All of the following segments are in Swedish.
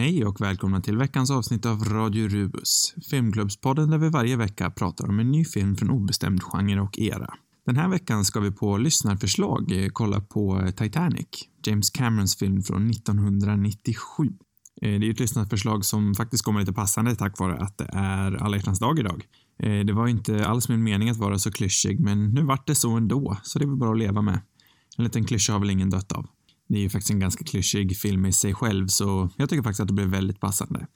Hej och välkomna till veckans avsnitt av Radio Rubus, filmklubbspodden där vi varje vecka pratar om en ny film från obestämd genre och era. Den här veckan ska vi på lyssnarförslag eh, kolla på eh, Titanic, James Camerons film från 1997. Eh, det är ett lyssnarförslag som faktiskt kommer lite passande tack vare att det är alla hjärtans dag idag. Det var inte alls min mening att vara så klyschig, men nu vart det så ändå, så det är väl bara att leva med. En liten klyscha har väl ingen dött av. Det är ju faktiskt en ganska klyschig film i sig själv, så jag tycker faktiskt att det blev väldigt passande.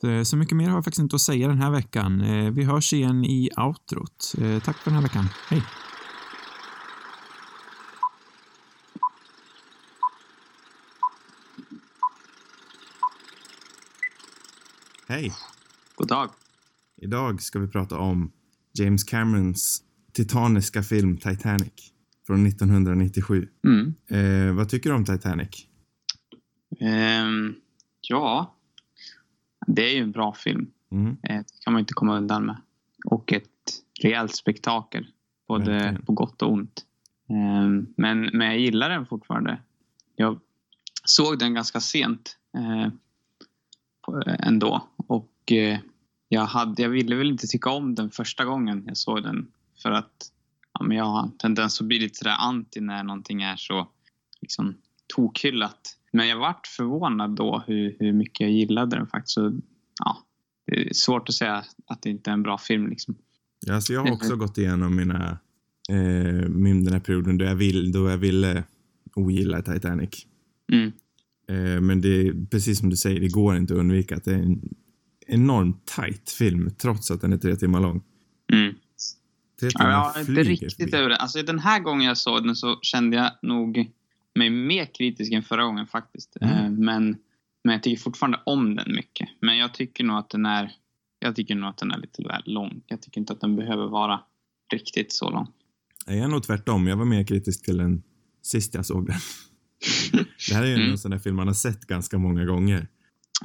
Så- Så mycket mer har jag faktiskt inte att säga den här veckan. Eh, Vi hörs igen i outrot. Eh, Tack för den här veckan. Hej! Hej! God dag. Idag ska vi prata om James Camerons titaniska film Titanic från 1997. Mm. Eh, vad tycker du om Titanic? Ehm, ja, det är ju en bra film. Mm. Eh, Det kan man inte komma undan med. Och ett rejält spektakel. Både Verkligen. på gott och ont. Ehm, men, men jag gillar den fortfarande. Jag såg den ganska sent eh, på- ändå. Och eh, jag, hade, jag ville väl inte tycka om den första gången jag såg den. För att ja, men jag har en tendens att bli lite sådär anti när någonting är så liksom, tokhyllat. Men jag vart förvånad då hur, hur mycket jag gillade den faktiskt. Så, ja, det är svårt att säga att det inte är en bra film. Liksom. Ja, alltså jag har också gått igenom mina, eh, min, den här perioden då jag, vill, då jag ville ogilla Titanic. Mm. Eh, men det är precis som du säger, det går inte att undvika att det är en enormt tight film trots att den är tre timmar lång. Tre timmar Ja, jag är inte riktigt över det. Alltså, den här gången jag såg den så kände jag nog mig mer kritisk än förra gången faktiskt. Mm. Eh, Men, men jag tycker fortfarande om den mycket. Men jag tycker nog att den är jag tycker nog att den är lite väl lång. Jag tycker inte att den behöver vara riktigt så lång. Jag är nog tvärtom. Jag var mer kritisk till den sist jag såg den. det här är ju Mm. en sån där film man har sett ganska många gånger.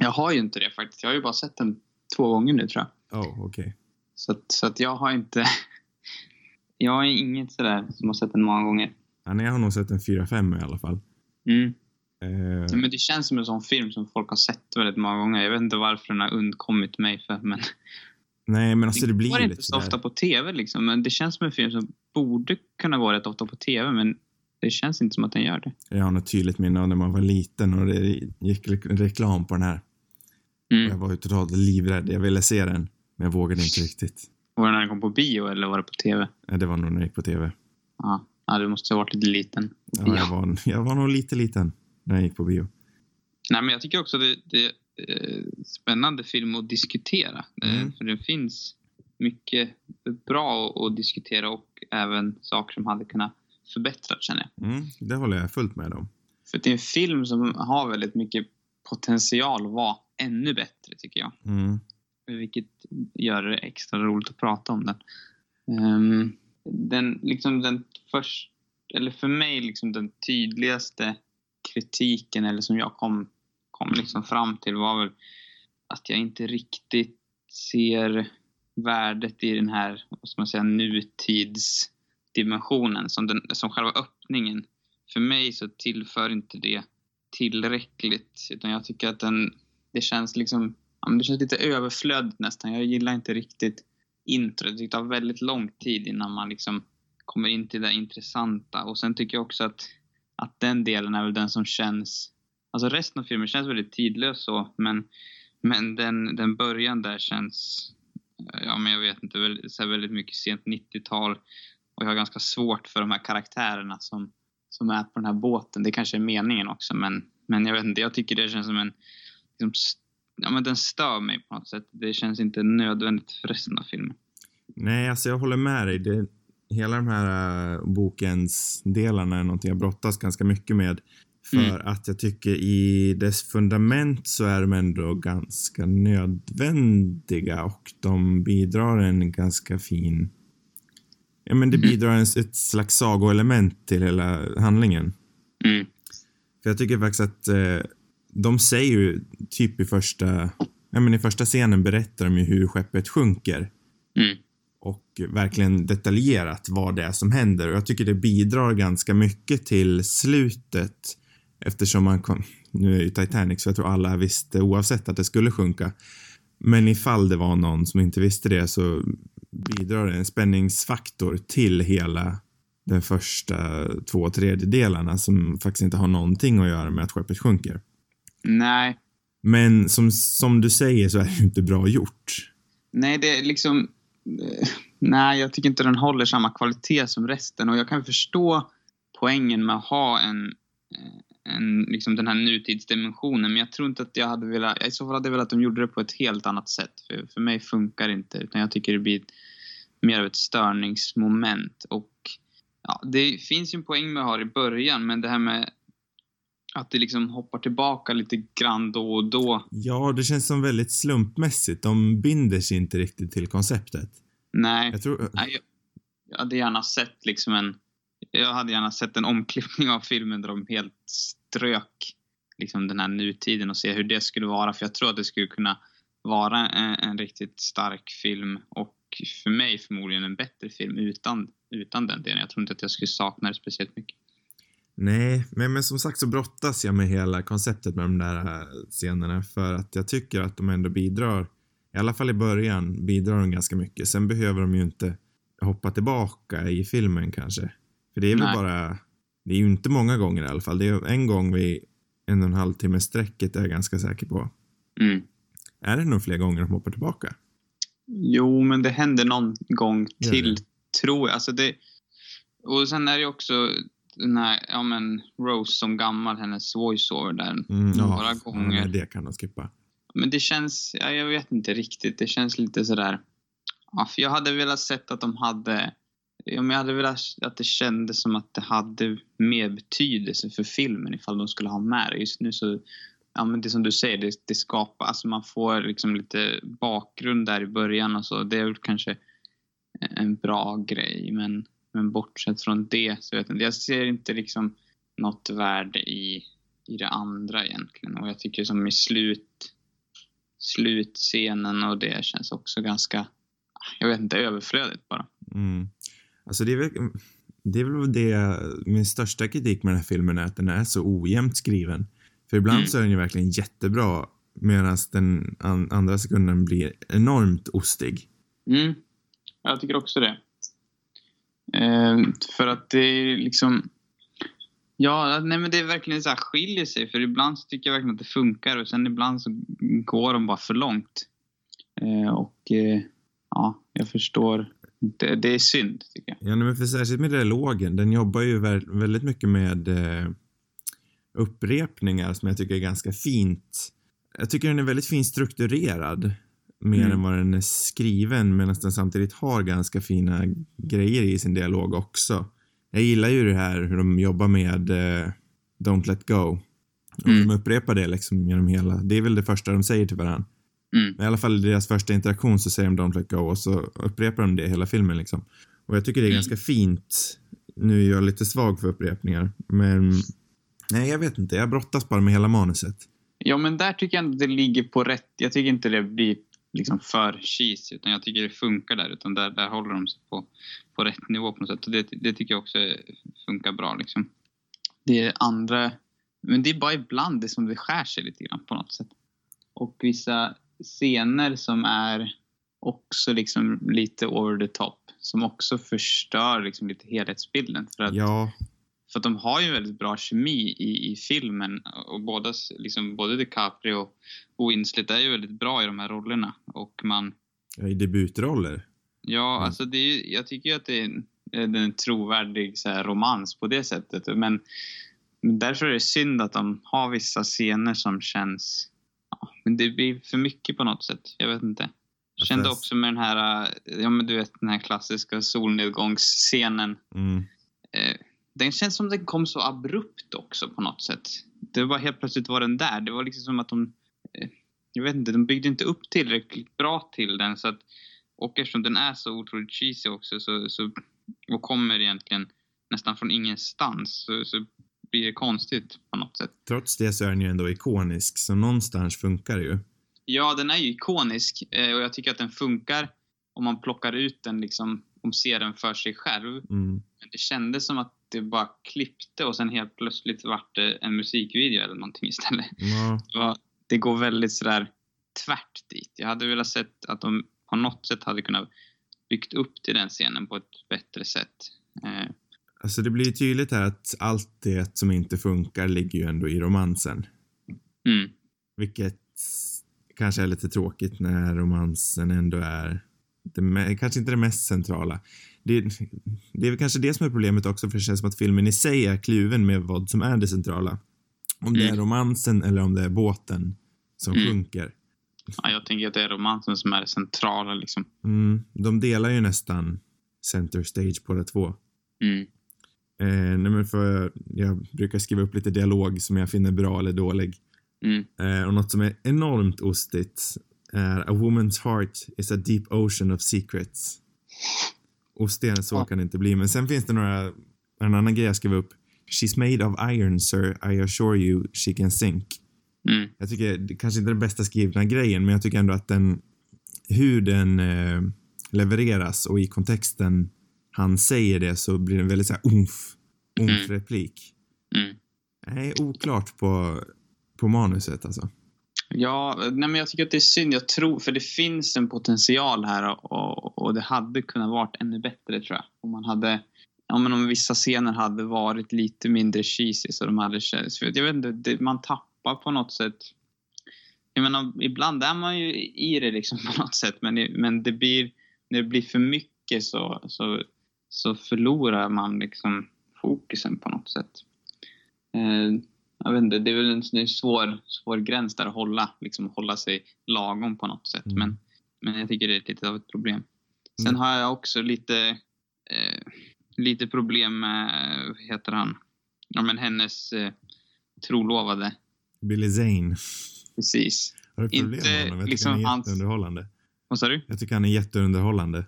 Jag har ju inte det faktiskt. Jag har ju bara sett den två gånger nu tror jag. Oh, okej. Så så att jag har inte... jag är inget sådär som har sett den många gånger. Ja, nej, jag har nog sett en 4-5 i alla fall. Mm. Eh, Men det känns som en sån film som folk har sett väldigt många gånger. Jag vet inte varför den har undkommit mig för. Men nej, men alltså det blir går ju inte lite så ofta på tv liksom. Men det känns som en film som borde kunna gå rätt ofta på tv. Men det känns inte som att den gör det. Jag har något tydligt minne av när man var liten och det gick re- reklam på den här. Och jag Mm. var ju totalt livrädd. Jag ville se den, men jag vågade inte riktigt. Var det när den kom på bio eller var det på tv? Ja, Det var nog när jag gick på TV. Ja, ja du måste ha varit lite liten. Ja, jag, var, jag var nog lite liten när jag gick på bio. Nej, men jag tycker också det, det är eh, spännande film att diskutera. Eh, Mm. För det finns mycket bra att, att diskutera och även saker som hade kunnat förbättras känner jag. Mm, det håller jag fullt med om. För det är en film som har väldigt mycket potential att vara ännu bättre tycker jag. Mm. Vilket gör det extra roligt att prata om den. Um, den, liksom den först, eller för mig liksom den tydligaste kritiken eller som jag kom, kom liksom fram till var väl att jag inte riktigt ser värdet i den här, vad ska man säga, nutidsdimensionen som, den, som själva öppningen. För mig så tillför inte det tillräckligt utan jag tycker att den, det känns liksom ja, men det känns lite överflödigt nästan. Jag gillar inte riktigt intro. Det tar väldigt lång tid innan man liksom kommer in till det intressanta. Och sen tycker jag också att, att den delen är väl den som känns... Alltså resten av filmen känns väldigt tidlös så, men, men den, den början där känns... Ja, men jag vet inte, väldigt, så väldigt mycket sent 90-tal. Och jag har ganska svårt för de här karaktärerna som, som är på den här båten. Det kanske är meningen också, men, men jag vet inte. Jag tycker det känns som en... Liksom, ja, men den stör mig på något sätt. Det känns inte nödvändigt för resten av filmen. Nej, alltså jag håller med dig. Det, hela de här uh, bokens delarna är någonting jag brottas ganska mycket med. För Mm. att jag tycker i dess fundament så är de ändå ganska nödvändiga och de bidrar en ganska fin... Ja men det Mm. bidrar en, ett slags sagoelement till hela handlingen. Mm. För jag tycker faktiskt att eh, de säger ju typ i första, ja men i första scenen berättar de ju hur skeppet sjunker. Mm. Och verkligen detaljerat vad det är som händer. Och jag tycker det bidrar ganska mycket till slutet. Eftersom man kom, nu är ju Titanic så jag tror alla visste oavsett att det skulle sjunka. Men ifall det var någon som inte visste det så bidrar det en spänningsfaktor till hela den första två tredjedelarna som faktiskt inte har någonting att göra med att skeppet sjunker. Nej. Men som, som du säger så är det ju inte bra gjort. Nej, det är liksom... eh, Nej, jag tycker inte den håller samma kvalitet som resten och jag kan förstå poängen med att ha en, eh, en liksom den här nutidsdimensionen men jag tror inte att jag hade velat, i så fall hade jag velat att de gjorde det på ett helt annat sätt. För, för mig funkar det inte utan jag tycker det blir mer av ett störningsmoment och ja, det finns ju en poäng med att ha det i början men det här med att det liksom hoppar tillbaka lite grann då och då. Ja, det känns som väldigt slumpmässigt. De binder sig inte riktigt till konceptet. Nej, Jag tror... nej jag, jag hade gärna sett liksom en jag hade gärna sett en omklippning av filmen där de helt strök liksom den här nutiden och se hur det skulle vara. För jag tror att det skulle kunna vara en, en riktigt stark film och för mig förmodligen en bättre film utan, utan den delen. Jag tror inte att jag skulle sakna det speciellt mycket. Nej, men, men som sagt så brottas jag med hela konceptet med de där äh, scenerna för att jag tycker att de ändå bidrar, i alla fall i början, bidrar de ganska mycket. Sen behöver de ju inte hoppa tillbaka i filmen kanske. För det är väl Nej. bara, det är ju inte många gånger i alla fall. Det är en gång vid en och en halv timme sträcket är jag ganska säker på. Mm. Är det nog fler gånger de hoppar tillbaka? Jo, men det händer någon gång till, det? tror jag. Alltså det, och sen är det också den här, ja men Rose som gammal, hennes voiceover där Mm, några ja, gånger. Ja, det kan de skippa. Men det känns, ja, jag vet inte riktigt, det känns lite sådär, ja, för jag hade velat sett att de hade, ja, men jag hade velat att det kändes som att det hade mer betydelse för filmen ifall de skulle ha med det. Just nu så, ja men det som du säger, det, det skapar, alltså man får liksom lite bakgrund där i början och så, det är väl kanske en bra grej men, men bortsett från det så vet jag inte, jag ser inte liksom något värde i, i det andra egentligen och jag tycker som i slut slutscenen och det känns också ganska, jag vet inte, överflödigt bara. Mm. Alltså det är väl, det är väl det, min största kritik med den här filmen är att den är så ojämnt skriven. För ibland Mm. så är den ju verkligen jättebra medan den an, andra sekunden blir enormt ostig. Mm, jag tycker också det. Eh, för att det är liksom, ja, nej men det är verkligen så här skiljer sig för ibland så tycker jag verkligen att det funkar och sen ibland så går de bara för långt. Eh, och eh, ja, jag förstår. Det, det är synd tycker jag. Ja, nej, men för särskilt med dialogen, den jobbar ju väldigt mycket med eh, upprepningar som jag tycker är ganska fint. Jag tycker den är väldigt fint strukturerad. Mer Mm. än vad den är skriven medan den samtidigt har ganska fina grejer i sin dialog också. Jag gillar ju det här hur de jobbar med eh, Don't Let Go. Och Mm. de upprepar det liksom genom hela, det är väl det första de säger till varandra. Mm. I alla fall i deras första interaktion så säger de Don't Let Go och så upprepar de det hela filmen liksom. Och jag tycker det är Mm. ganska fint. Nu är jag lite svag för upprepningar, men nej, jag vet inte. Jag brottas bara med hela manuset. Ja, men där tycker jag ändå det ligger på rätt. Jag tycker inte det blir liksom för cheesy, utan jag tycker det funkar där. Utan där, där håller de sig på, på rätt nivå på något sätt. Och det, det tycker jag också funkar bra liksom. Det är andra... Men det är bara ibland det som det skär sig lite grann på något sätt. Och vissa scener som är också liksom lite over the top. Som också förstör liksom lite helhetsbilden. För att Ja, för de har ju väldigt bra kemi i, i filmen och båda, liksom, både DiCaprio och Winslet är ju väldigt bra i de här rollerna. Och man, i debutroller. ja Mm. alltså det är jag tycker ju att det är en, en, en trovärdig så här, romans på det sättet. Men, men därför är det synd att de har vissa scener som känns, ja, men det blir för mycket på något sätt. Jag vet inte. Ja, Kände också med den här, äh, ja men du vet den här klassiska solnedgångsscenen. Mm. Eh, den känns som den kom så abrupt också på något sätt. Det var helt plötsligt var den där. Det var liksom som att de, eh, jag vet inte, de byggde inte upp tillräckligt bra till den så att, och eftersom den är så otroligt cheesy också så, så och kommer egentligen nästan från ingenstans så, så blir det konstigt på något sätt. Trots det så är den ju ändå ikonisk, så någonstans funkar det ju. Ja, den är ju ikonisk eh, och jag tycker att den funkar om man plockar ut den liksom, om ser den för sig själv. Mm. Men det kändes som att det bara klippte och sen helt plötsligt vart det en musikvideo eller någonting istället. Ja. Det, var, det går väldigt sådär tvärt dit. Jag hade velat sett att de på något sätt hade kunnat byggt upp till den scenen på ett bättre sätt. Eh, Alltså det blir ju tydligt här att allt det som inte funkar ligger ju ändå i romansen. mm, Vilket kanske är lite tråkigt när romansen ändå är det, kanske inte det mest centrala. Det, det är väl kanske det som är problemet också för det känns som att filmen i sig är kluven med vad som är det centrala. Om det är Mm. romansen eller om det är båten som Mm. sjunker. ja, jag tänker att det är romansen som är det centrala liksom. Mm, de delar ju nästan center stage båda två. Mm, Eh, nej men för jag brukar skriva upp lite dialog som jag finner bra eller dålig. mm, Eh, och något som är enormt ostigt är A woman's heart is a deep ocean of secrets. Än så Ja. kan det inte bli. Men sen finns det några, en annan grej jag skrev upp. She's made of iron sir, I assure you she can sink. mm, Jag tycker, det kanske inte den bästa skrivna grejen, men jag tycker ändå att den, hur den eh, levereras och i kontexten han säger det så blir det en väldigt såhär umf, Mm. umf-replik. mm. Nej, oklart på, på manuset alltså. Ja, nej men jag tycker att det är synd. Jag tror, för det finns en potential här och, och, det hade kunnat varit ännu bättre tror jag. Om man hade, ja men om vissa scener hade varit lite mindre cheesy så de hade känts, för jag vet inte, det, man tappar på något sätt. Jag menar, ibland är man ju i det liksom på något sätt men, det- men det blir, när det blir för mycket så, så, så förlorar man liksom fokusen på något sätt. Eh, jag vet inte, det är väl en, det är en svår, svår gräns där att hålla, liksom hålla sig lagom på något sätt. Mm. Men, men jag tycker det är lite av ett problem. Sen Mm. har jag också lite, eh, lite problem med, vad heter han, ja men hennes eh, trolovade. Billy Zane. Precis. Har du problem Inte med honom? Jag tycker liksom han är jätteunderhållande. Vad sa du? Jag tycker han är jätteunderhållande.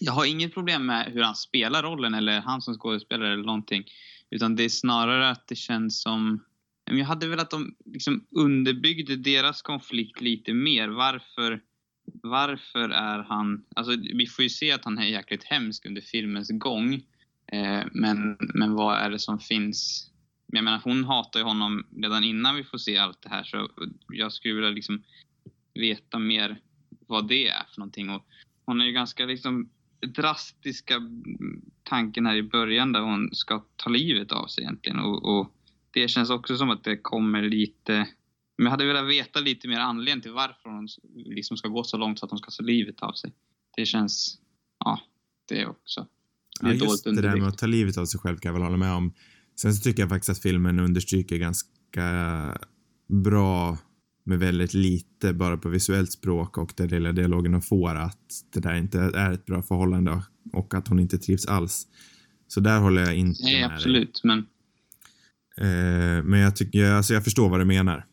Jag har inget problem med hur han spelar rollen eller han som skådespelare eller någonting. Utan det är snarare att det känns som... Jag hade velat att de liksom underbyggde deras konflikt lite mer. Varför, varför är han... Alltså vi får ju se att han är jäkligt hemsk under filmens gång. Eh, men, men vad är det som finns? Jag menar hon hatar ju honom redan innan vi får se allt det här. Så jag skulle vilja liksom veta mer vad det är för någonting. Och hon är ju ganska liksom drastiska tanken här i början där hon ska ta livet av sig egentligen. Och, och det känns också som att det kommer lite... Men jag hade velat veta lite mer anledning till varför hon liksom ska gå så långt så att hon ska ta livet av sig. Det känns... Ja, det också. Det Ja, är just dåligt det där med att ta livet av sig själv kan jag väl hålla med om. Sen så tycker jag faktiskt att filmen understryker ganska bra med väldigt lite bara på visuellt språk och den lilla dialogen de får att det där inte är ett bra förhållande och att hon inte trivs alls. Så där håller jag inte Nej, med dig. absolut. Men Eh, men jag tycker, alltså jag förstår vad du menar.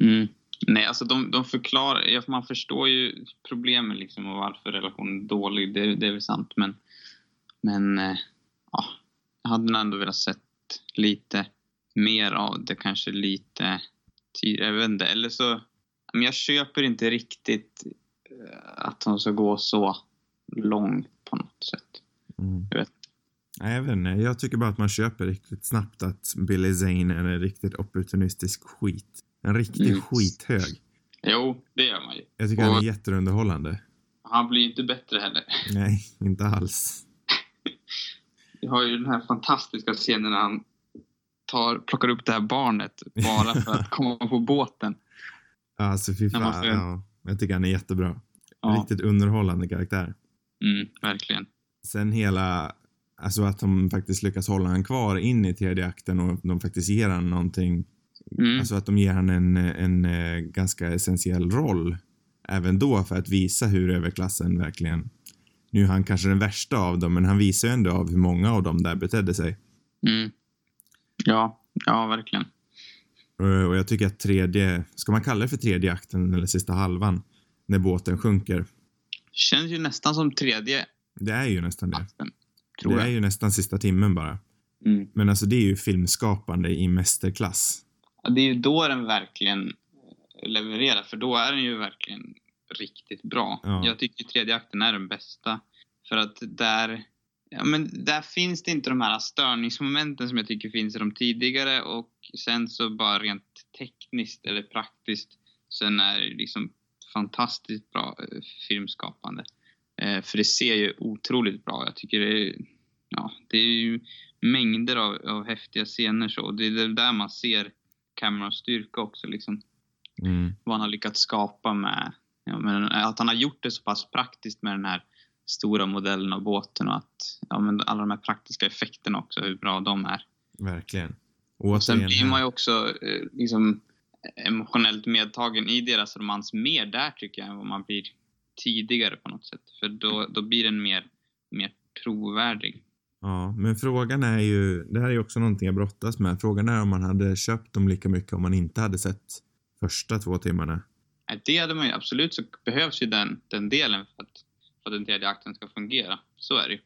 Mm. Nej, alltså de, de förklarar, man förstår ju problemen liksom och varför relationen är dålig, det, det är väl sant. Men, men eh, ja, jag hade nog ändå velat sett lite mer av det, kanske lite tidigare, jag vet inte. Eller så, men jag köper inte riktigt eh, att de ska gå så långt på något sätt. Mm. Jag vet. Jag vet inte. Jag tycker bara att man köper riktigt snabbt att Billy Zane är en riktigt opportunistisk skit. En riktig Mm. skithög. Jo, det gör man ju. Jag tycker han är jätteunderhållande. Han blir ju inte bättre heller. Nej, inte alls. Vi har ju den här fantastiska scenen när han tar, plockar upp det här barnet bara för att komma på båten. Alltså fy fan. får- Ja, jag tycker han är jättebra. Ja, Riktigt underhållande karaktär. mm, verkligen. Sen hela, alltså att de faktiskt lyckas hålla han kvar in i tredje akten och de faktiskt ger han någonting. Mm. Alltså att de ger han en, en, eh, ganska essentiell roll. Även då för att visa hur överklassen verkligen, nu är han kanske den värsta av dem, men han visar ju ändå av hur många av dem där betedde sig. Mm. Ja, ja, verkligen. Och och jag tycker att tredje, ska man kalla det för tredje akten eller sista halvan, när båten sjunker. Känns ju nästan som tredje Det är ju nästan det. akten, tror Det är jag. ju nästan sista timmen bara. Mm. Men alltså det är ju filmskapande i mästerklass. Ja, Det är ju då den verkligen eh, levererar, för då är den ju verkligen riktigt bra. Ja. Jag tycker tredje akten är den bästa. För att där, Ja, men där finns det inte de här störningsmomenten som jag tycker finns i de tidigare och sen så bara rent tekniskt eller praktiskt sen är det liksom fantastiskt bra eh, filmskapande. Eh, för det ser ju otroligt bra Jag tycker det är, ja, det är ju mängder av, av häftiga scener så. Det är där man ser Camerons styrka också liksom. Mm. Vad han har lyckats skapa med, ja, men att han har gjort det så pass praktiskt med den här stora modellen av båten och att ja, men alla de här praktiska effekterna också, hur bra de är. Verkligen. Och sen blir man ju också eh, liksom emotionellt medtagen i deras romans mer där tycker jag än vad man blir tidigare på något sätt. För då, då blir den mer, mer trovärdig. Ja, men frågan är ju, det här är ju också någonting jag brottas med. Frågan är om man hade köpt dem lika mycket om man inte hade sett första två timmarna. Det hade man ju absolut, så behövs ju den, den delen för att, för att den tredje akten ska fungera. Så är det ju.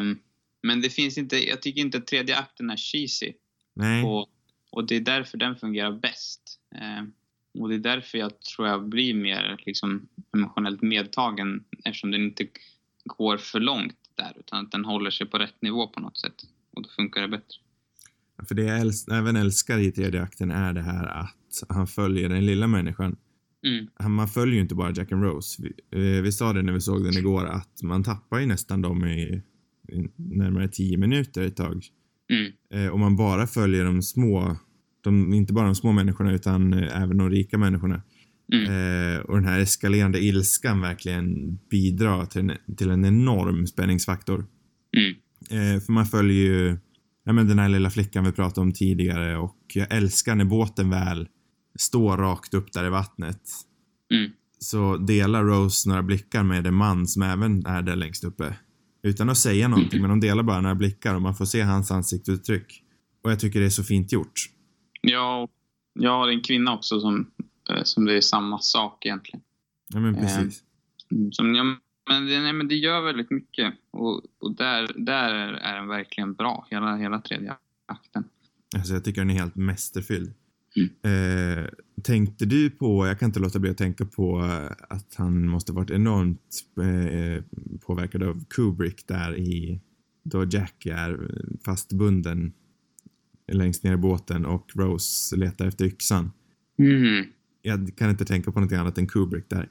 Um, men det finns inte, jag tycker inte att tredje akten är cheesy. Nej. Och, och det är därför den fungerar bäst. Um, och det är därför jag tror jag blir mer liksom, emotionellt medtagen eftersom den inte går för långt där utan att den håller sig på rätt nivå på något sätt. Och då funkar det bättre. För det jag äls även älskar i tredje akten är det här att han följer den lilla människan. Mm. Man följer ju inte bara Jack and Rose. Vi, eh, vi sa det när vi såg den igår att man tappar ju nästan dem i, i närmare tio minuter ett tag. Mm. Eh, om man bara följer de små, de, inte bara de små människorna utan eh, även de rika människorna. Mm. Eh, och den här eskalerande ilskan verkligen bidrar till en, till en enorm spänningsfaktor. Mm. Eh, för man följer ju ja, men den här lilla flickan vi pratade om tidigare och jag älskar när båten väl står rakt upp där i vattnet. Mm. Så delar Rose några blickar med en man som även är där längst uppe. Utan att säga någonting, men de delar bara några blickar och man får se hans ansiktsuttryck. Och jag tycker det är så fint gjort. Ja, jag har en kvinna också som, som det är samma sak egentligen. Ja men Eh, precis. Som, ja, men, det, nej, men det gör väldigt mycket. Och, och där, där är, är den verkligen bra, hela, hela tredje akten. Alltså jag tycker den är helt mästerfylld. Mm. Eh, tänkte du på, jag kan inte låta bli att tänka på eh, att han måste varit enormt eh, påverkad av Kubrick där i, då Jack är fastbunden längst ner i båten och Rose letar efter yxan. Mm. Jag kan inte tänka på något annat än Kubrick där.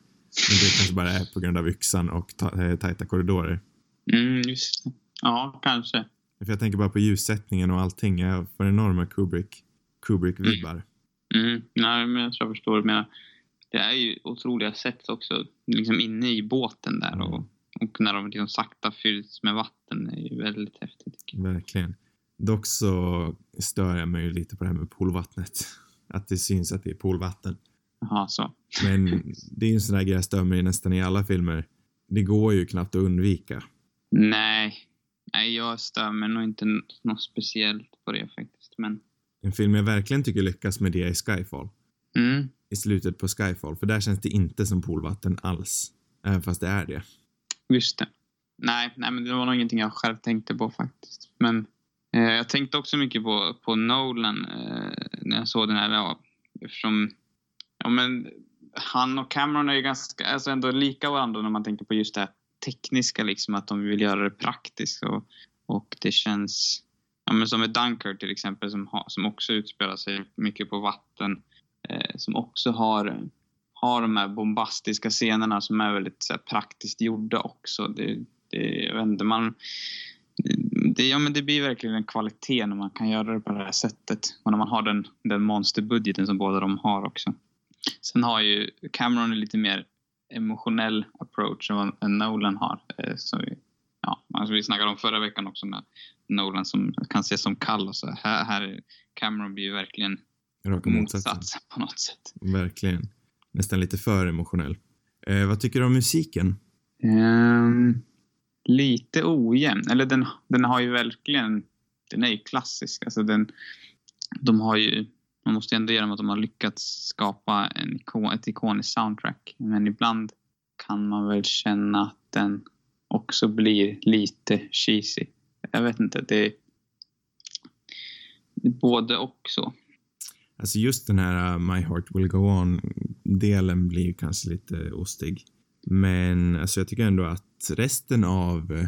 Men det kanske bara är på grund av yxan och ta, eh, tajta korridorer. Mm, just. Ja, kanske. För jag tänker bara på ljussättningen och allting. Jag får enorma Kubrick, Kubrick-vibbar. Mm. Nej, men jag tror jag förstår vad du menar. Det är ju otroliga sätt också, liksom inne i båten där och, och när de liksom sakta fylls med vatten är ju väldigt häftigt. Verkligen. Dock så stör jag mig lite på det här med poolvattnet. Att det syns att det är poolvatten. Jaha, så. Men det är ju en sån där grej jag stör mig nästan i alla filmer. Det går ju knappt att undvika. Nej. Nej, jag stör mig nog inte något speciellt på det faktiskt. Men, En film jag verkligen tycker lyckas med det är Skyfall. mm. I slutet på Skyfall. För där känns det inte som poolvatten alls. Även fast det är det. Just det. Nej, nej, men det var nog ingenting jag själv tänkte på faktiskt. Men eh, jag tänkte också mycket på, på Nolan eh, när jag såg den här. Ja, eftersom ja, men han och Cameron är ju ganska, alltså ändå lika varandra när man tänker på just det här tekniska, liksom att de vill göra det praktiskt. Och, och det känns, ja, men som med Dunkirk till exempel, som, ha, som också utspelar sig mycket på vatten. Eh, som också har har de här bombastiska scenerna som är väldigt så här, praktiskt gjorda också. Det, det, jag vet inte, man, det, ja, men det blir verkligen en kvalitet när man kan göra det på det här sättet. Och när man har den, den monsterbudgeten som båda de har också. Sen har ju Cameron en lite mer emotionell approach än vad Nolan har. Eh, Så, vi- ja, alltså vi snackade om förra veckan också med Nolan som kan ses som kall och så. Här, här är- Cameron blir ju verkligen Raka motsatsen. på något sätt. Verkligen. Nästan lite för emotionell. Eh, vad tycker du om musiken? Ehm, lite ojämn. Eller den, den har ju verkligen... Den är ju klassisk. Alltså den, de har ju... Man måste ju ändå ge dem att de har lyckats skapa en, ett ikoniskt soundtrack. Men ibland kan man väl känna att den också blir lite cheesy. Jag vet inte. Det, är både och så. Alltså just den här uh, My Heart Will Go On-delen blir ju kanske lite ostig. Men alltså jag tycker ändå att resten av, uh,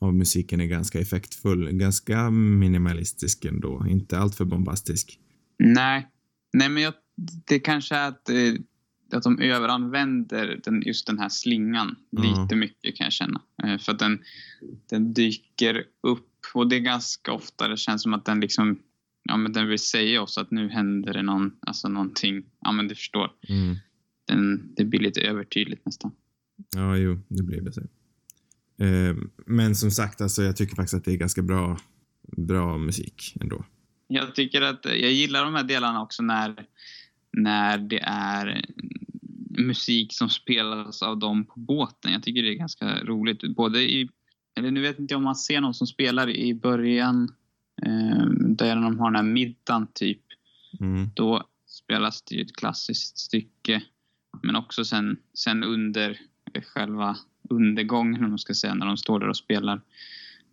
av musiken är ganska effektfull. Ganska minimalistisk ändå. Inte alltför bombastisk. Nej. Nej, men jag, det kanske är att, eh, att de överanvänder den, just den här slingan Ja. lite mycket kan jag känna. Eh, För att den, den dyker upp och det är ganska ofta det känns som att den liksom Ja men den vill säga oss att nu händer det någon, alltså någonting. Ja men du förstår. Mm. Den, det blir lite övertydligt nästan. Ja, jo, det blir det så. Eh, men som sagt, alltså, jag tycker faktiskt att det är ganska bra, bra musik ändå. Jag tycker att jag gillar de här delarna också när, när det är musik som spelas av dem på båten. Jag tycker det är ganska roligt. Både i, eller nu vet inte jag om man ser någon som spelar i början eh, där de har den här middagen typ. Mm. Då spelas det ju ett klassiskt stycke. Men också sen, sen under själva undergången, om man ska säga, när de står där och spelar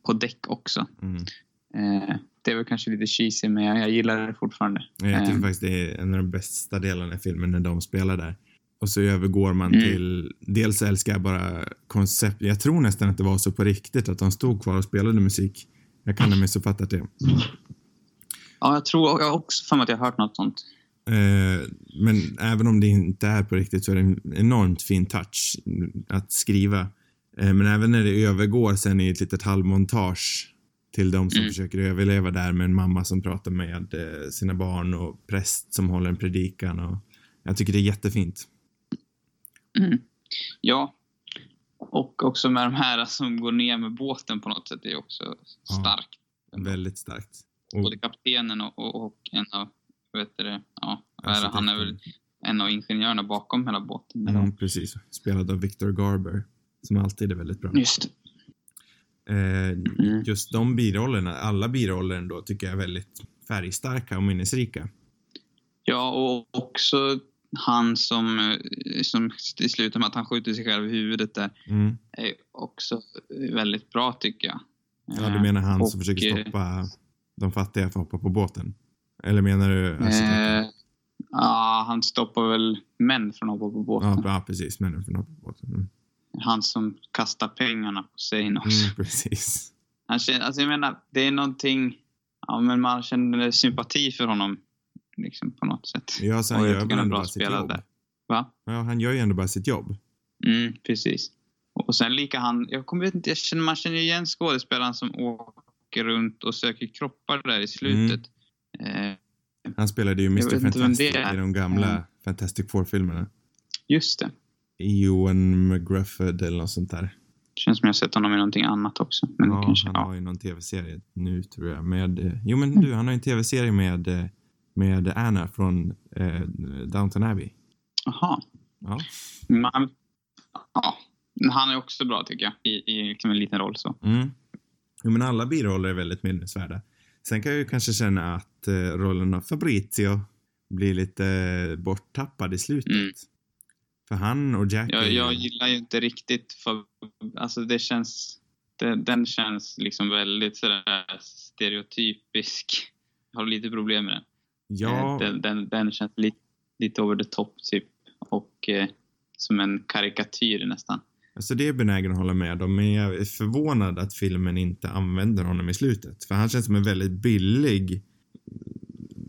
på däck också. Mm. Eh, det väl kanske lite cheesy, men jag, jag gillar det fortfarande. Jag tycker Eh, faktiskt det är en av de bästa delarna i filmen när de spelar där. Och så övergår man Mm. till, dels så älskar jag bara koncept, jag tror nästan att det var så på riktigt att de stod kvar och spelade musik. Jag kan ha missuppfattat det. Ja, jag tror jag har också för mig att jag har hört något sånt. Eh, men även om det inte är på riktigt så är det en enormt fin touch att skriva. Eh, men även när det övergår sen i ett litet halvmontage till de som Mm. försöker överleva där med en mamma som pratar med eh, sina barn och präst som håller en predikan och jag tycker det är jättefint. Mm. Ja. Och också med de här som går ner med båten på något sätt. Det är också Ja. starkt. Väldigt starkt. Och, Både kaptenen och, och, och en av, heter det, ja, det? han är väl en av ingenjörerna bakom hela båten. eller? Mm, precis. Spelad av Victor Garber. Som alltid är väldigt bra. Just Mm. just de birollerna, alla biroller ändå, tycker jag är väldigt färgstarka och minnesrika. Ja, och också han som, eh, som i slutet med att han skjuter sig själv i huvudet där Mm. är också väldigt bra tycker jag. Ja, du menar han som och, försöker eh, stoppa de fattiga från att hoppa på båten? Eller menar du arkitekten? Eh, ja, han stoppar väl män från att hoppa på båten. ja, precis. Männen från att hoppa på båten. Mm. Han som kastar pengarna på sig också. Mm, precis. Han känner, alltså jag menar, det är någonting... Ja, men man känner sympati för honom. Liksom på något sätt. Ja, så Och han gör är ändå bra bara sitt jobb. där. Va? Ja, han gör ju ändå bara sitt jobb. Mm, precis. Och sen lika han... Jag kommer vet inte, jag känner, man känner ju igen skådespelaren som åker runt och söker kroppar där i slutet. Eh, Han spelade ju Mr Fantastic i de gamla Mm. Fantastic Four-filmerna. just det. Ewan McGrufford eller något sånt där. Känns som jag sett honom i någonting annat också. Men Ja, kanske, han ja. har ju någon tv-serie nu tror jag med... eh, Jo men du, han har ju en tv-serie med, eh, med Anna från eh, Downton Abbey. Jaha. Ja. Man, ja. Han är också bra tycker jag. I, i liksom en liten roll så. Mm. Jo, men alla biroller är väldigt minnesvärda. Sen kan jag ju kanske känna att eh, rollen av Fabrizio blir lite eh, borttappad i slutet. Mm. För han och Jack Jag, jag gillar ju inte riktigt för, alltså det känns, det, den känns liksom väldigt sådär stereotypisk. Jag har lite problem med den. Ja, Eh, Den, den, den känns lite, lite over the top typ. Och eh, som en karikatyr nästan. alltså det är benägen att hålla med om. Men jag är förvånad att filmen inte använder honom i slutet. För han känns som en väldigt billig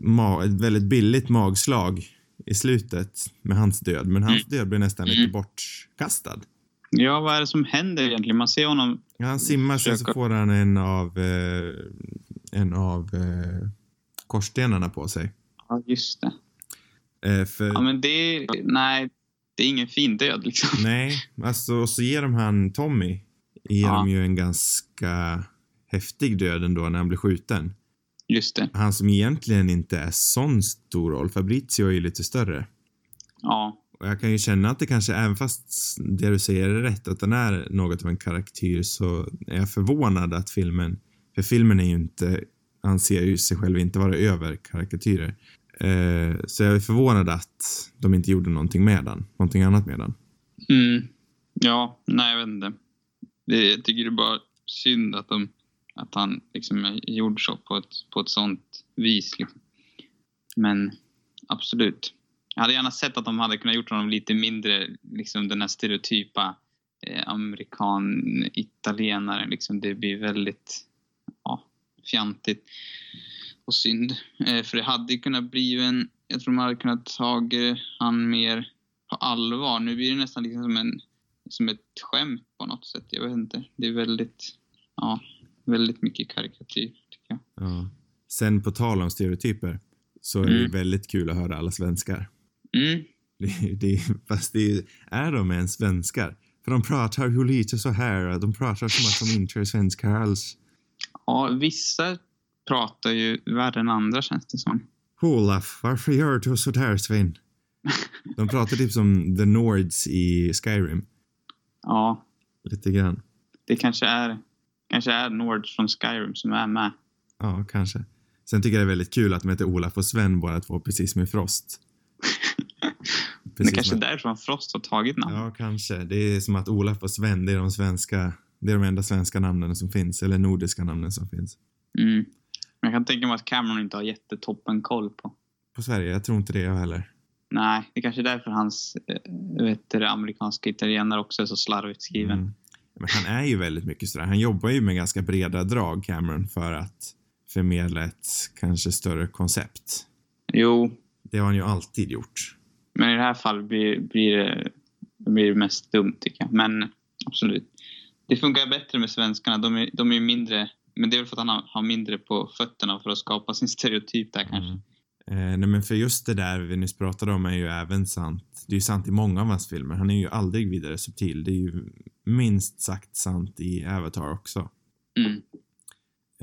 ma- ett väldigt billigt magslag i slutet med hans död. Men hans död blir nästan lite Mm. bortkastad. Ja, vad är det som händer egentligen? Man ser honom... Ja, han simmar sen så får han en av, eh, en av eh, korsstenarna på sig. Ja, just det. Eh, för, Ja, men det... Nej, det är ingen fin död liksom. Nej, alltså och så ger de han Tommy, ger Ja. de ju en ganska häftig död ändå när han blir skjuten. Just det. Han som egentligen inte är sån stor roll, Fabrizio är ju lite större. Ja. Och jag kan ju känna att det kanske, även fast det du säger är rätt, att den är något av en karaktär, så är jag förvånad att filmen, för filmen är ju inte, anser ju sig själv inte vara över karikatyrer. Eh, så jag är förvånad att de inte gjorde någonting med den, någonting annat med den. Mm. Ja, nej jag vet inte. Det, jag tycker det är bara synd att, de, att han liksom är gjord så på ett, på ett sånt vis. Liksom. Men absolut. Jag hade gärna sett att de hade kunnat gjort honom lite mindre, liksom den här stereotypa eh, amerikan-italienaren. Liksom, det blir väldigt ja, fjantigt och synd. Eh, för det hade kunnat bli en... Jag tror man hade kunnat ta eh, han mer på allvar. Nu blir det nästan liksom som, en, som ett skämt på något sätt. Jag vet inte. Det är väldigt, ja, väldigt mycket karikatyr, tycker jag. Ja. Sen på tal om stereotyper så är mm. det väldigt kul att höra alla svenskar. Mm. Det, det, fast det är de ens svenskar? För de pratar ju lite så här, de pratar som att de inte är svenskar alls. Ja, vissa pratar ju värre än andra känns det som. Olaf, varför gör du sådär Sven? De pratar typ som The Nords i Skyrim. Ja. Lite grann. Det kanske är, kanske är Nords från Skyrim som är med. Ja, kanske. Sen tycker jag det är väldigt kul att de heter Olaf och Sven båda två, precis som i Frost. det är kanske är därifrån Frost har tagit namn. Ja, kanske. Det är som att Olaf och Sven, det är de svenska, det är de enda svenska namnen som finns, eller nordiska namnen som finns. Mm. Jag kan tänka mig att Cameron inte har jättetoppen koll på. På Sverige? Jag tror inte det jag heller. Nej, det är kanske är därför hans äh, vet du, amerikanska italienare också är så slarvigt skriven. Mm. Men han är ju väldigt mycket sådär. Han jobbar ju med ganska breda drag, Cameron, för att förmedla ett kanske större koncept. Jo. Det har han ju alltid gjort. Men i det här fallet blir, blir, det, blir det mest dumt tycker jag. Men absolut. Det funkar bättre med svenskarna. De är, de är mindre, men det är väl för att han har, mindre på fötterna för att skapa sin stereotyp där kanske. Eh, nej men för just det där vi nyss pratade om är ju även sant. Det är ju sant i många av hans filmer. Han är ju aldrig vidare subtil. Det är ju minst sagt sant i Avatar också. Mm.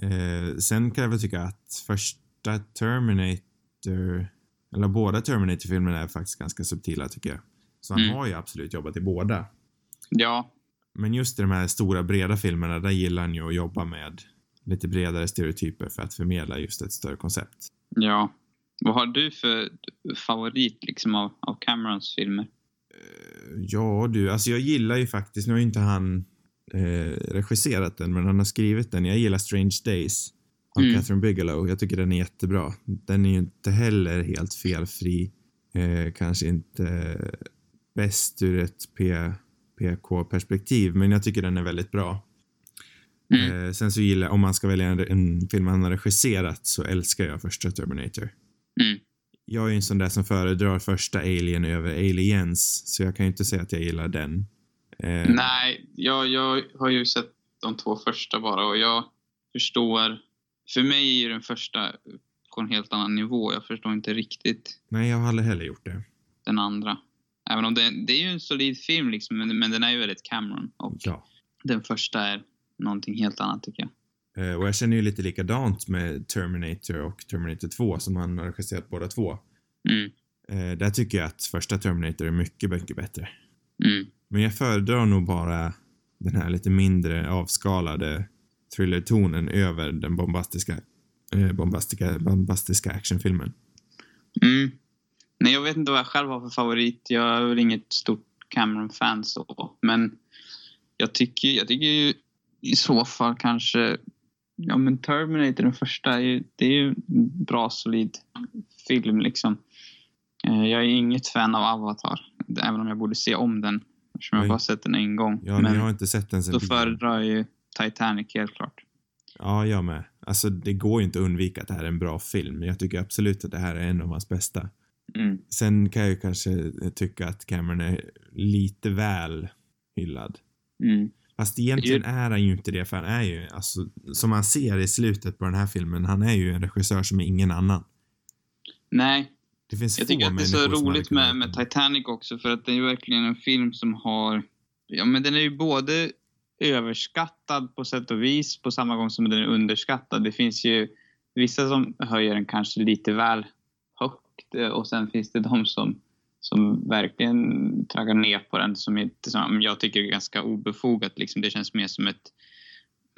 Eh, sen kan jag väl tycka att första Terminator, eller båda Terminator-filmerna är faktiskt ganska subtila tycker jag. Så han mm. har ju absolut jobbat i båda. Ja. Men just i de här stora breda filmerna, där gillar han ju att jobba med lite bredare stereotyper för att förmedla just ett större koncept. Ja. Vad har du för favorit liksom av, av Camerons filmer? Eh, ja du, alltså jag gillar ju faktiskt, nu har ju inte han eh, regisserat den, men han har skrivit den. Jag gillar Strange Days av mm. Catherine Bigelow. Jag tycker den är jättebra. Den är ju inte heller helt felfri. Eh, kanske inte bäst ur ett P PK-perspektiv, men jag tycker den är väldigt bra. Mm. Eh, sen så gillar jag, om man ska välja en, en, film han har regisserat, så älskar jag första Terminator. Mm. Jag är ju en sån där som föredrar första Alien över Aliens, så jag kan ju inte säga att jag gillar den. Eh. Nej, jag, jag har ju sett de två första bara och jag förstår. För mig är ju den första på en helt annan nivå. Jag förstår inte riktigt. Nej, jag har aldrig heller gjort det. Den andra. Även om det, det är ju en solid film liksom, men, men den är ju väldigt Cameron. Och ja. den första är någonting helt annat tycker jag. Eh, och jag känner ju lite likadant med Terminator och Terminator 2 som han har regisserat båda två. Mm. Eh, där tycker jag att första Terminator är mycket, mycket bättre. Mm. Men jag föredrar nog bara den här lite mindre avskalade thrillertonen över den bombastiska, eh, bombastiska, bombastiska actionfilmen. Mm. Nej, jag vet inte vad jag själv har för favorit. Jag är väl inget stort Cameron-fan så, men jag tycker, jag tycker ju i så fall kanske Ja men Terminator, den första, är ju, det är ju en bra solid film liksom. Eh, jag är inget fan av Avatar, även om jag borde se om den. Eftersom jag bara sett den en gång. Ja, men jag har inte sett den sen Då föredrar jag ju Titanic helt klart. Ja, jag med. Alltså det går ju inte att undvika att det här är en bra film. Jag tycker absolut att det här är en av hans bästa. Mm. Sen kan jag ju kanske tycka att Cameron är lite väl hyllad. Mm. Fast egentligen är han ju inte det, för han är ju, alltså, som man ser i slutet på den här filmen, han är ju en regissör som är ingen annan. Nej. Det finns jag tycker att det är så roligt med, med Titanic också, för att det är ju verkligen en film som har, ja men den är ju både överskattad på sätt och vis, på samma gång som den är underskattad. Det finns ju vissa som höjer den kanske lite väl högt eh, och sen finns det de som som verkligen traggar ner på den som, inte, som jag tycker är ganska obefogat. Liksom. Det känns mer som ett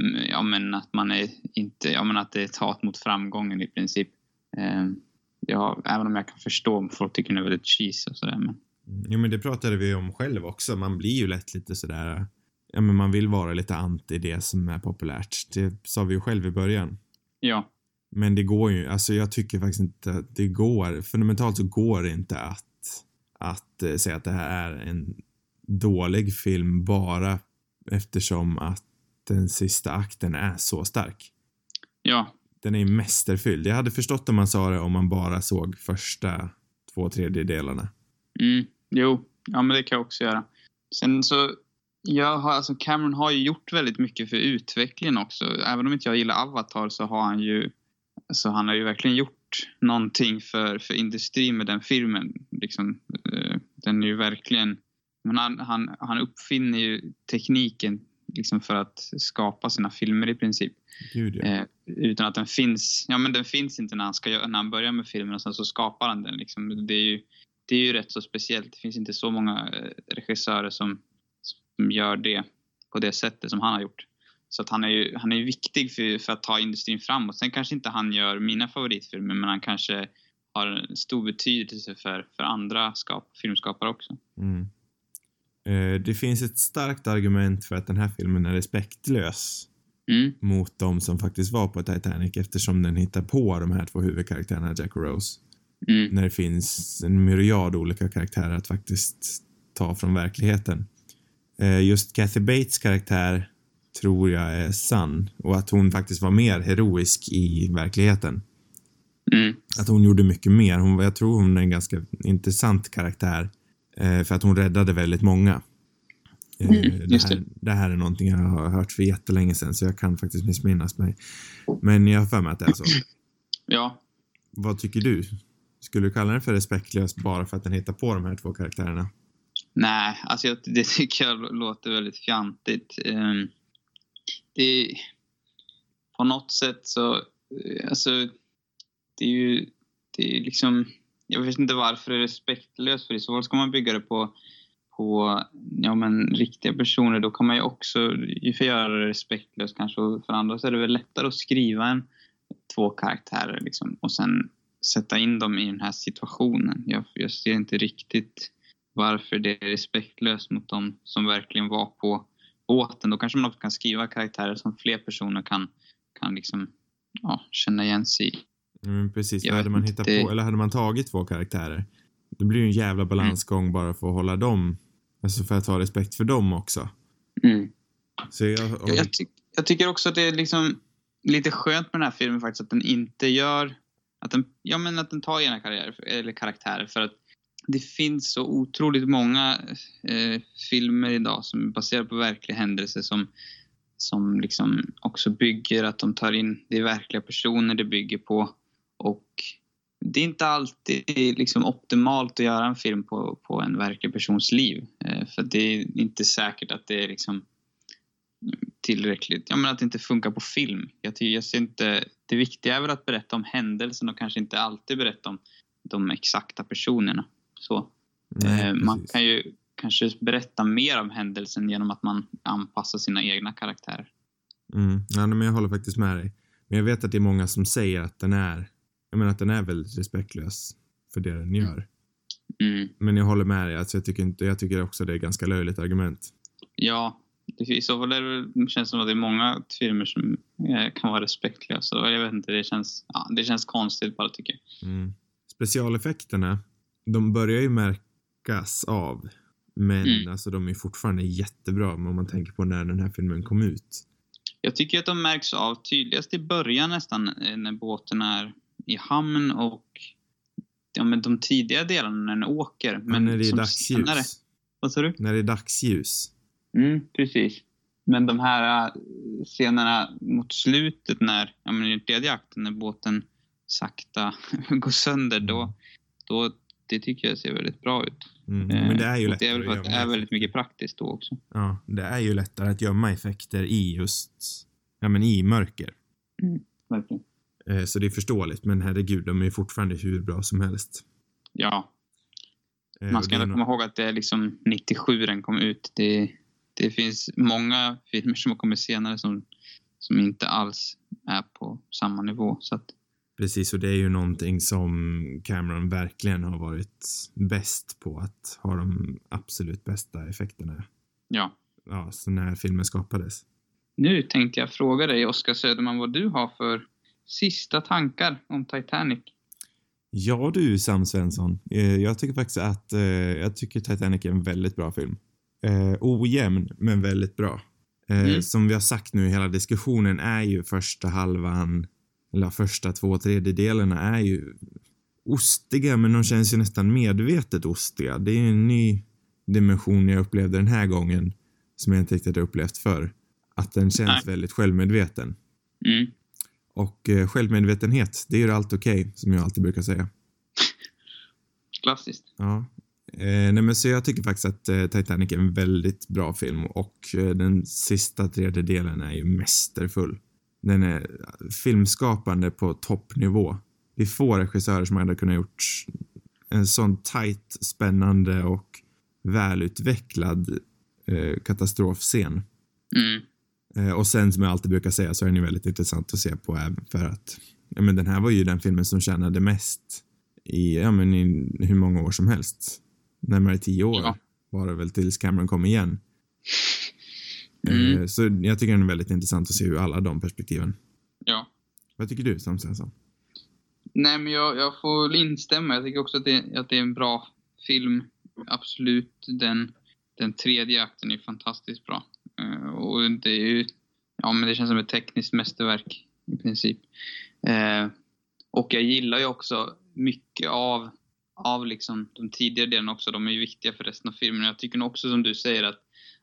mm, ja, men att man är inte, ja, men att det är ett hat mot framgången i princip. Eh, ja, även om jag kan förstå om folk tycker det är väldigt cheesy och sådär. Men... Jo men det pratade vi om själv också. Man blir ju lätt lite sådär, ja men man vill vara lite anti det som är populärt. Det sa vi ju själv i början. Ja. Men det går ju, alltså jag tycker faktiskt inte att det går, fundamentalt så går det inte att att eh, säga att det här är en dålig film bara eftersom att den sista akten är så stark. Ja, Den är ju mästerfylld. Jag hade förstått om man sa det om man bara såg första två tredjedelarna. mm, jo, ja men det kan jag också göra. Sen så, jag har, alltså Cameron har ju gjort väldigt mycket för utvecklingen också. Även om inte jag gillar Avatar så har han ju, så han har ju verkligen gjort någonting för, för industrin med den filmen. Liksom, eh, den är ju verkligen, han, han, han uppfinner ju tekniken liksom för att skapa sina filmer i princip. Gud ja. Eh, utan att den finns, ja men den finns inte när han, ska, när han börjar med filmen och sen så skapar han den. Liksom. Det, är ju, det är ju rätt så speciellt. Det finns inte så många eh, regissörer som, som gör det på det sättet som han har gjort. Så att han är ju, han är ju viktig för, för att ta industrin framåt. Sen kanske inte han gör mina favoritfilmer men han kanske har en stor betydelse för, för andra skap, filmskapare också. Mm. Eh, det finns ett starkt argument för att den här filmen är respektlös Mm, mot de som faktiskt var på Titanic eftersom den hittar på de här två huvudkaraktärerna, Jack och Rose. mm, När det finns en myriad olika karaktärer att faktiskt ta från verkligheten. Eh, just Kathy Bates karaktär tror jag är sann och att hon faktiskt var mer heroisk i verkligheten. mm, Att hon gjorde mycket mer. Hon, jag tror hon är en ganska intressant karaktär. Eh, för att hon räddade väldigt många. Eh, Mm, det, här, det. det här är någonting jag har hört för jättelänge sedan så jag kan faktiskt missminnas mig. Men jag har för mig att det är så. ja, Vad tycker du? Skulle du kalla den för respektlös bara för att den hittar på de här två karaktärerna? Nej, alltså jag, det tycker jag låter väldigt fjantigt. Ehm, det, på något sätt så, eh, alltså, det är ju, det är liksom, jag vet inte varför det är respektlöst för i så fall ska man bygga det på, på ja, men, riktiga personer. Då kan man ju också ju göra det respektlöst kanske. Och för andra så är det väl lättare att skriva en, två karaktärer liksom, och sen sätta in dem i den här situationen. Jag, jag ser inte riktigt varför det är respektlöst mot dem som verkligen var på båten. Då kanske man också kan skriva karaktärer som fler personer kan, kan liksom, ja, känna igen sig i. Mm, precis, hade man hittat det- på, eller hade man tagit två karaktärer, det blir ju en jävla balansgång bara för att hålla dem, alltså för att ha respekt för dem också. Mm. Så jag, Jag, jag, ty jag tycker också att det är liksom lite skönt med den här filmen faktiskt att den inte gör att den, ja, men att den tar ena karriär, eller karaktärer för att det finns så otroligt många eh, filmer idag som är baserade på verkliga händelser som, som liksom också bygger att de tar in, det är verkliga personer det bygger på och det är inte alltid liksom optimalt att göra en film på, på en verklig persons liv. Eh, för det är inte säkert att det är liksom tillräckligt. Jag menar att det inte funkar på film. Jag tycker, jag ser inte, det viktiga är väl att berätta om händelsen och kanske inte alltid berätta om de exakta personerna. Så. nej, eh, man precis. kan ju kanske berätta mer om händelsen genom att man anpassar sina egna karaktärer. Mm. Ja, men jag håller faktiskt med dig. Men jag vet att det är många som säger att den är, jag menar att den är väldigt respektlös för det den gör. Mm. Men jag håller med dig, alltså jag tycker, inte, jag tycker också det är ganska löjligt argument. Ja, i så fall är det, känns som att det är många filmer som eh, kan vara respektlösa. Jag vet inte, det känns, ja, det känns konstigt bara tycker jag. Mm. Specialeffekterna, de börjar ju märkas av. Men Mm. alltså de är fortfarande jättebra om man tänker på när den här filmen kom ut. Jag tycker att de märks av tydligast i början nästan eh, när båten är i hamn och ja, men de tidiga delarna när den åker. Men Men när det är dagsljus. senare- Vad sa du? När det är dagsljus. Mm, precis. Men de här äh, scenerna mot slutet när, ja men i tredje akten när båten sakta går sönder då, då, det tycker jag ser väldigt bra ut. Mm. Eh, Men det är ju lättare det är väl för att det är väldigt mycket praktiskt då också. Ja, det är ju lättare att gömma effekter i just, ja men i mörker. Verkligen. Eh, Så det är förståeligt, men herregud, de är ju fortfarande hur bra som helst. Ja, Eh, man ska ändå komma ihåg att det är liksom 97 den kom ut. Det, det finns många filmer som har kommit senare som, som inte alls är på samma nivå. Så att, Precis, och det är ju någonting som Cameron verkligen har varit bäst på att ha de absolut bästa effekterna. ja. Ja, så när filmen skapades. Nu tänkte jag fråga dig, Oskar Söderman, vad du har för sista tankar om Titanic. Ja du Sam Svensson, eh, jag tycker faktiskt att eh, jag tycker Titanic är en väldigt bra film. Eh, ojämn, men väldigt bra. Mm. Som vi har sagt nu, hela diskussionen är ju första halvan, eller första två tredjedelarna är ju ostiga, men de känns ju nästan medvetet ostiga. Det är en ny dimension jag upplevde den här gången som jag inte riktigt har upplevt förr. Att den känns Nej. väldigt självmedveten. Mm. Och eh, självmedvetenhet, det är ju allt okej, som jag alltid brukar säga. Klassiskt. Ja. Eh, nej men så jag tycker faktiskt att eh, Titanic är en väldigt bra film och eh, den sista tredjedelen är ju mästerfull. Den är filmskapande på toppnivå. Det är få regissörer som hade kunnat gjort en sån tight, spännande och välutvecklad eh, katastrofscen. Mm. Eh, och sen som jag alltid brukar säga så är den ju väldigt intressant att se på även för att ja, men den här var ju den filmen som tjänade mest i, ja men i hur många år som helst. Närmare tio år Ja. var det väl tills Cameron kom igen. Mm. Eh, så jag tycker den är väldigt intressant att se hur alla de perspektiven. Ja. Vad tycker du Sam Svensson? Nej, men jag, jag får instämma. Jag tycker också att det, att det är en bra film. Absolut. Den, den tredje akten är fantastiskt bra. Eh, och det är ju... Ja, men det känns som ett tekniskt mästerverk i princip. Eh, och jag gillar ju också mycket av, av liksom de tidigare delarna också. De är ju viktiga för resten av filmen. Jag tycker också som du säger att,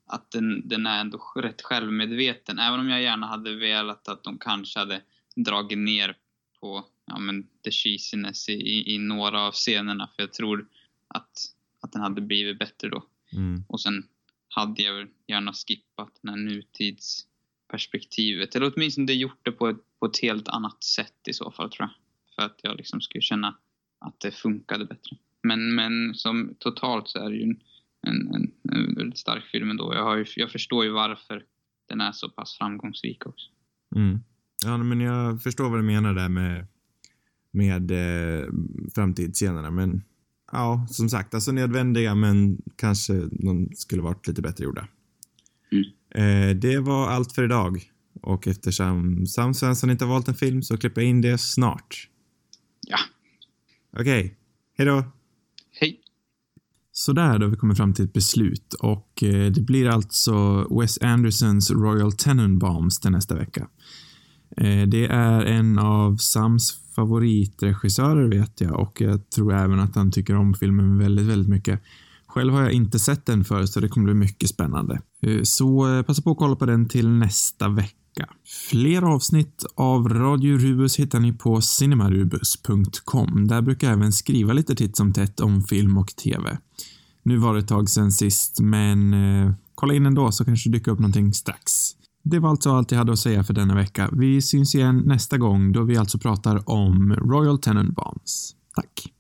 att den, den är ändå rätt självmedveten. Även om jag gärna hade velat att de kanske hade dragit ner på ja, men the cheesiness i, i, i några av scenerna. För jag tror att, att den hade blivit bättre då. Mm. Och sen hade jag gärna skippat den här nutidsperspektivet. Eller åtminstone gjort det på ett, på ett helt annat sätt i så fall tror jag. För att jag liksom skulle känna att det funkade bättre. Men, men som totalt så är det ju en, en, en väldigt stark film ändå. Jag, har ju, jag förstår ju varför den är så pass framgångsrik också. Mm. Ja, men jag förstår vad du menar där med, med eh, framtidsscenerna, men ja, som sagt, alltså nödvändiga, men kanske de skulle varit lite bättre gjorda. Mm. Eh, det var allt för idag. Och eftersom Sam Svensson inte har valt en film så klipper jag in det snart. Ja, Okej, hejdå! hej! Så där då har vi kommit fram till ett beslut och eh, det blir alltså Wes Andersons Royal Tenenbaums till nästa vecka. Eh, det är en av Sams favoritregissörer vet jag och jag tror även att han tycker om filmen väldigt, väldigt mycket. Själv har jag inte sett den förut, så det kommer bli mycket spännande. Eh, så passa på att kolla på den till nästa vecka. Fler avsnitt av Radio Rubus hittar ni på cinemarubus.com. Där brukar jag även skriva lite titt som tätt om film och TV. Nu var det ett tag sedan sist, men eh, kolla in ändå så kanske det dyker upp någonting strax. Det var alltså allt jag hade att säga för denna vecka. Vi syns igen nästa gång då vi alltså pratar om Royal Tenenbaums. Tack!